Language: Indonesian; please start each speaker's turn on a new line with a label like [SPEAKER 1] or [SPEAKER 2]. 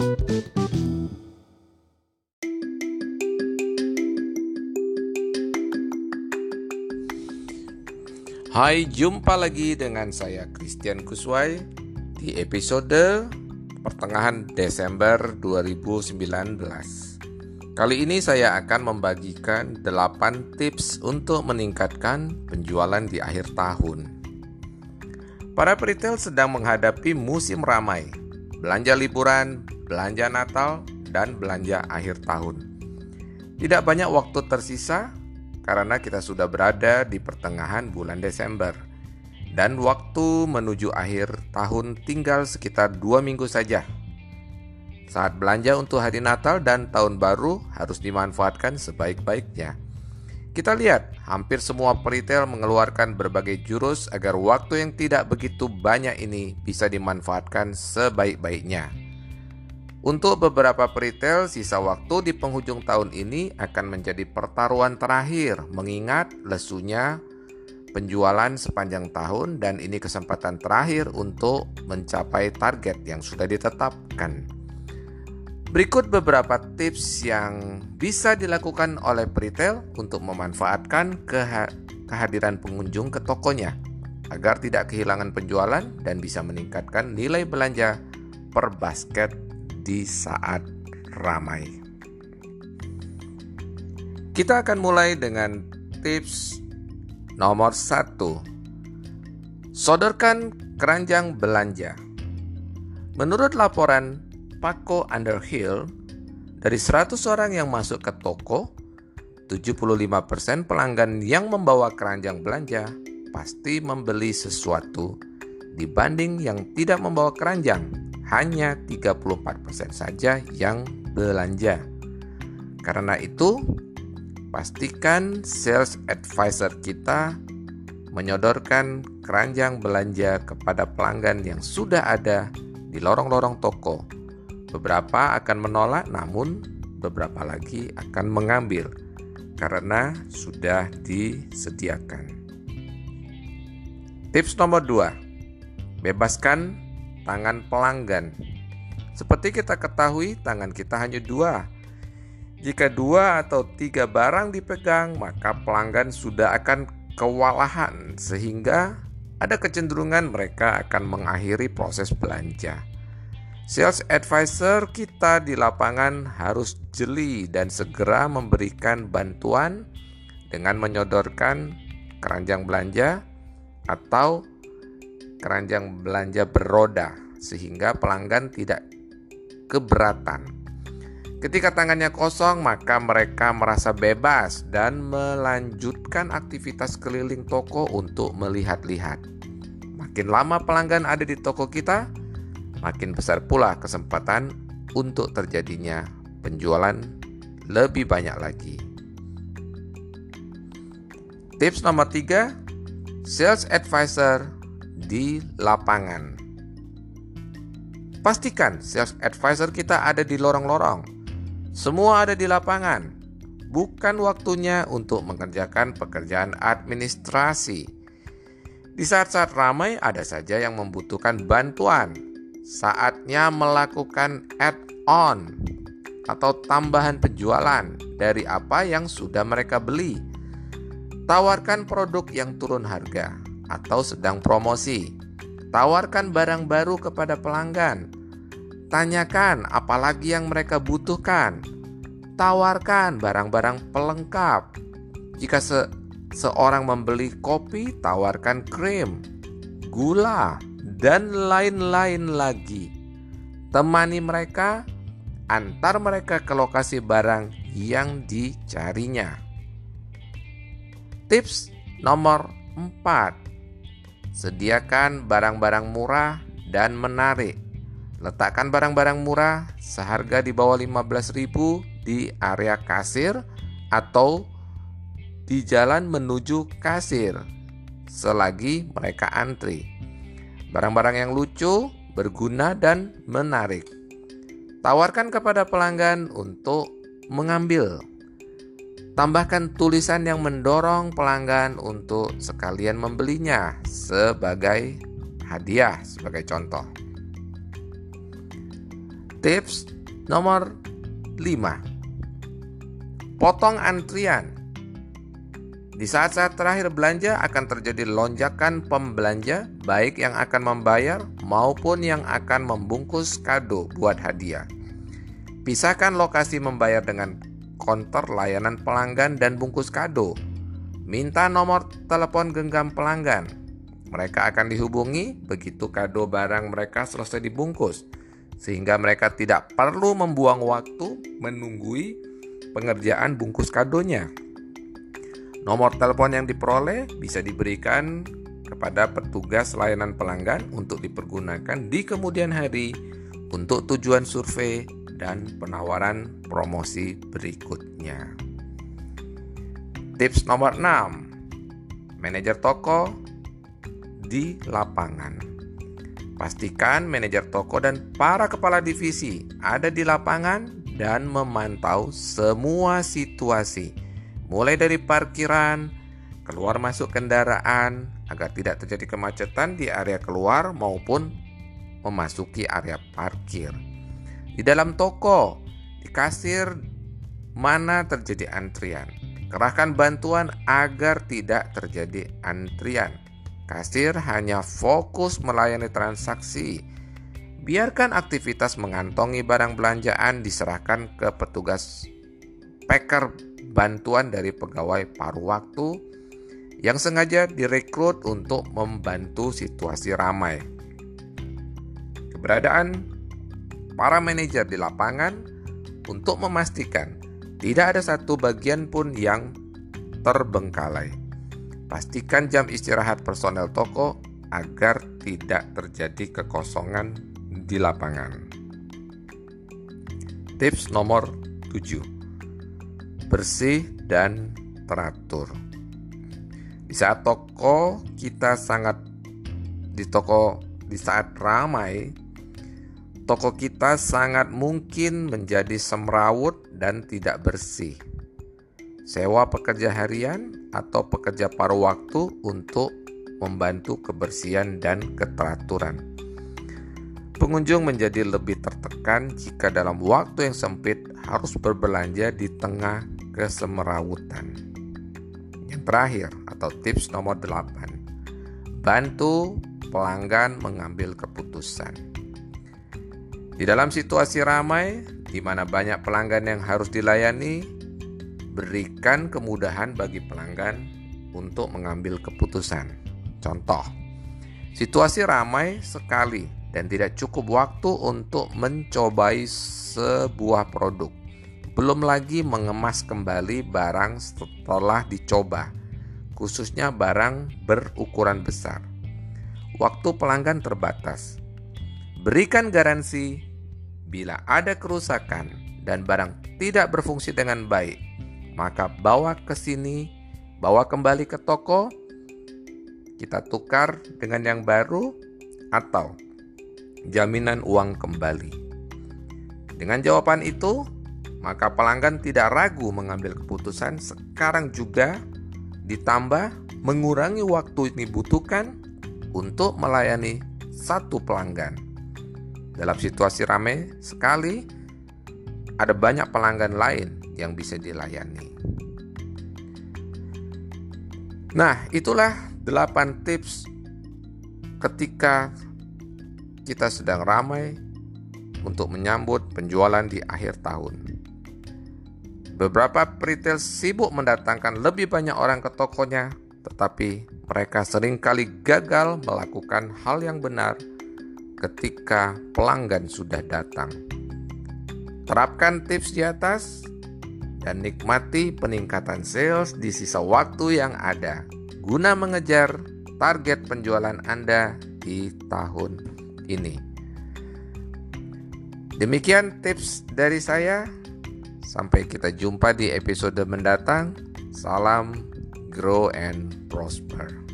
[SPEAKER 1] Hai, jumpa lagi dengan saya Christian Kuswai di episode pertengahan Desember 2019. Kali ini saya akan membagikan 8 tips untuk meningkatkan penjualan di akhir tahun. Para peritel sedang menghadapi musim ramai, belanja liburan, belanja Natal, dan belanja akhir tahun. Tidak banyak waktu tersisa karena kita sudah berada di pertengahan bulan Desember dan waktu menuju akhir tahun tinggal sekitar dua minggu saja. Saat belanja untuk hari Natal dan Tahun Baru harus dimanfaatkan sebaik-baiknya. Kita lihat, hampir semua peritel mengeluarkan berbagai jurus agar waktu yang tidak begitu banyak ini bisa dimanfaatkan sebaik-baiknya. Untuk beberapa peritel, sisa waktu di penghujung tahun ini akan menjadi pertaruhan terakhir, mengingat lesunya penjualan sepanjang tahun, dan ini kesempatan terakhir untuk mencapai target yang sudah ditetapkan. Berikut beberapa tips yang bisa dilakukan oleh peritel untuk memanfaatkan kehadiran pengunjung ke tokonya agar tidak kehilangan penjualan dan bisa meningkatkan nilai belanja per basket di saat ramai. Kita akan mulai dengan tips nomor satu. Sodorkan keranjang belanja. Menurut laporan Paco Underhill, dari 100 orang yang masuk ke toko, 75% pelanggan yang membawa keranjang belanja pasti membeli sesuatu dibanding yang tidak membawa keranjang hanya 34% saja yang belanja. Karena itu, pastikan sales advisor kita menyodorkan keranjang belanja kepada pelanggan yang sudah ada di lorong-lorong toko. Beberapa akan menolak, namun beberapa lagi akan mengambil karena sudah disediakan. Tips nomor 2. Bebaskan tangan pelanggan. Seperti kita ketahui, tangan kita hanya dua. Jika dua atau tiga barang dipegang, maka pelanggan sudah akan kewalahan, sehingga ada kecenderungan mereka akan mengakhiri proses belanja. Sales advisor kita di lapangan harus jeli dan segera memberikan bantuan dengan menyodorkan keranjang belanja atau keranjang belanja beroda sehingga pelanggan tidak keberatan. Ketika tangannya kosong, maka mereka merasa bebas dan melanjutkan aktivitas keliling toko untuk melihat-lihat. Makin lama pelanggan ada di toko kita, makin besar pula kesempatan untuk terjadinya penjualan lebih banyak lagi. Tips nomor tiga, sales advisor di lapangan. Pastikan sales advisor kita ada di lorong-lorong. Semua ada di lapangan. Bukan waktunya untuk mengerjakan pekerjaan administrasi. Di saat-saat ramai ada saja yang membutuhkan bantuan. Saatnya melakukan add-on atau tambahan penjualan dari apa yang sudah mereka beli. Tawarkan produk yang turun harga atau sedang promosi. Tawarkan barang baru kepada pelanggan. Tanyakan apalagi yang mereka butuhkan. Tawarkan barang-barang pelengkap. Jika se seorang membeli kopi, tawarkan krim, gula, dan lain-lain lagi. Temani mereka, antar mereka ke lokasi barang yang dicarinya. Tips nomor 4 Sediakan barang-barang murah dan menarik. Letakkan barang-barang murah seharga di bawah 15.000 di area kasir atau di jalan menuju kasir selagi mereka antri. Barang-barang yang lucu, berguna dan menarik. Tawarkan kepada pelanggan untuk mengambil Tambahkan tulisan yang mendorong pelanggan untuk sekalian membelinya sebagai hadiah, sebagai contoh. Tips nomor 5. Potong antrian. Di saat-saat terakhir belanja akan terjadi lonjakan pembelanja baik yang akan membayar maupun yang akan membungkus kado buat hadiah. Pisahkan lokasi membayar dengan konter layanan pelanggan dan bungkus kado. Minta nomor telepon genggam pelanggan. Mereka akan dihubungi begitu kado barang mereka selesai dibungkus, sehingga mereka tidak perlu membuang waktu menunggui pengerjaan bungkus kadonya. Nomor telepon yang diperoleh bisa diberikan kepada petugas layanan pelanggan untuk dipergunakan di kemudian hari untuk tujuan survei dan penawaran promosi berikutnya. Tips nomor 6. Manajer toko di lapangan. Pastikan manajer toko dan para kepala divisi ada di lapangan dan memantau semua situasi, mulai dari parkiran, keluar masuk kendaraan, agar tidak terjadi kemacetan di area keluar maupun memasuki area parkir. Di dalam toko, di kasir mana terjadi antrian. Kerahkan bantuan agar tidak terjadi antrian. Kasir hanya fokus melayani transaksi Biarkan aktivitas mengantongi barang belanjaan diserahkan ke petugas packer bantuan dari pegawai paruh waktu yang sengaja direkrut untuk membantu situasi ramai. Keberadaan para manajer di lapangan untuk memastikan tidak ada satu bagian pun yang terbengkalai. Pastikan jam istirahat personel toko agar tidak terjadi kekosongan di lapangan. Tips nomor 7. Bersih dan teratur. Di saat toko kita sangat di toko di saat ramai toko kita sangat mungkin menjadi semrawut dan tidak bersih. Sewa pekerja harian atau pekerja paruh waktu untuk membantu kebersihan dan keteraturan. Pengunjung menjadi lebih tertekan jika dalam waktu yang sempit harus berbelanja di tengah kesemerawutan. Yang terakhir atau tips nomor 8. Bantu pelanggan mengambil keputusan. Di dalam situasi ramai di mana banyak pelanggan yang harus dilayani, berikan kemudahan bagi pelanggan untuk mengambil keputusan. Contoh, situasi ramai sekali dan tidak cukup waktu untuk mencobai sebuah produk. Belum lagi mengemas kembali barang setelah dicoba, khususnya barang berukuran besar. Waktu pelanggan terbatas. Berikan garansi bila ada kerusakan dan barang tidak berfungsi dengan baik, maka bawa ke sini, bawa kembali ke toko, kita tukar dengan yang baru atau jaminan uang kembali. Dengan jawaban itu, maka pelanggan tidak ragu mengambil keputusan sekarang juga ditambah mengurangi waktu ini dibutuhkan untuk melayani satu pelanggan. Dalam situasi ramai sekali, ada banyak pelanggan lain yang bisa dilayani. Nah, itulah 8 tips ketika kita sedang ramai untuk menyambut penjualan di akhir tahun. Beberapa retail sibuk mendatangkan lebih banyak orang ke tokonya, tetapi mereka sering kali gagal melakukan hal yang benar ketika pelanggan sudah datang. Terapkan tips di atas dan nikmati peningkatan sales di sisa waktu yang ada guna mengejar target penjualan Anda di tahun ini. Demikian tips dari saya. Sampai kita jumpa di episode mendatang. Salam, grow, and prosper.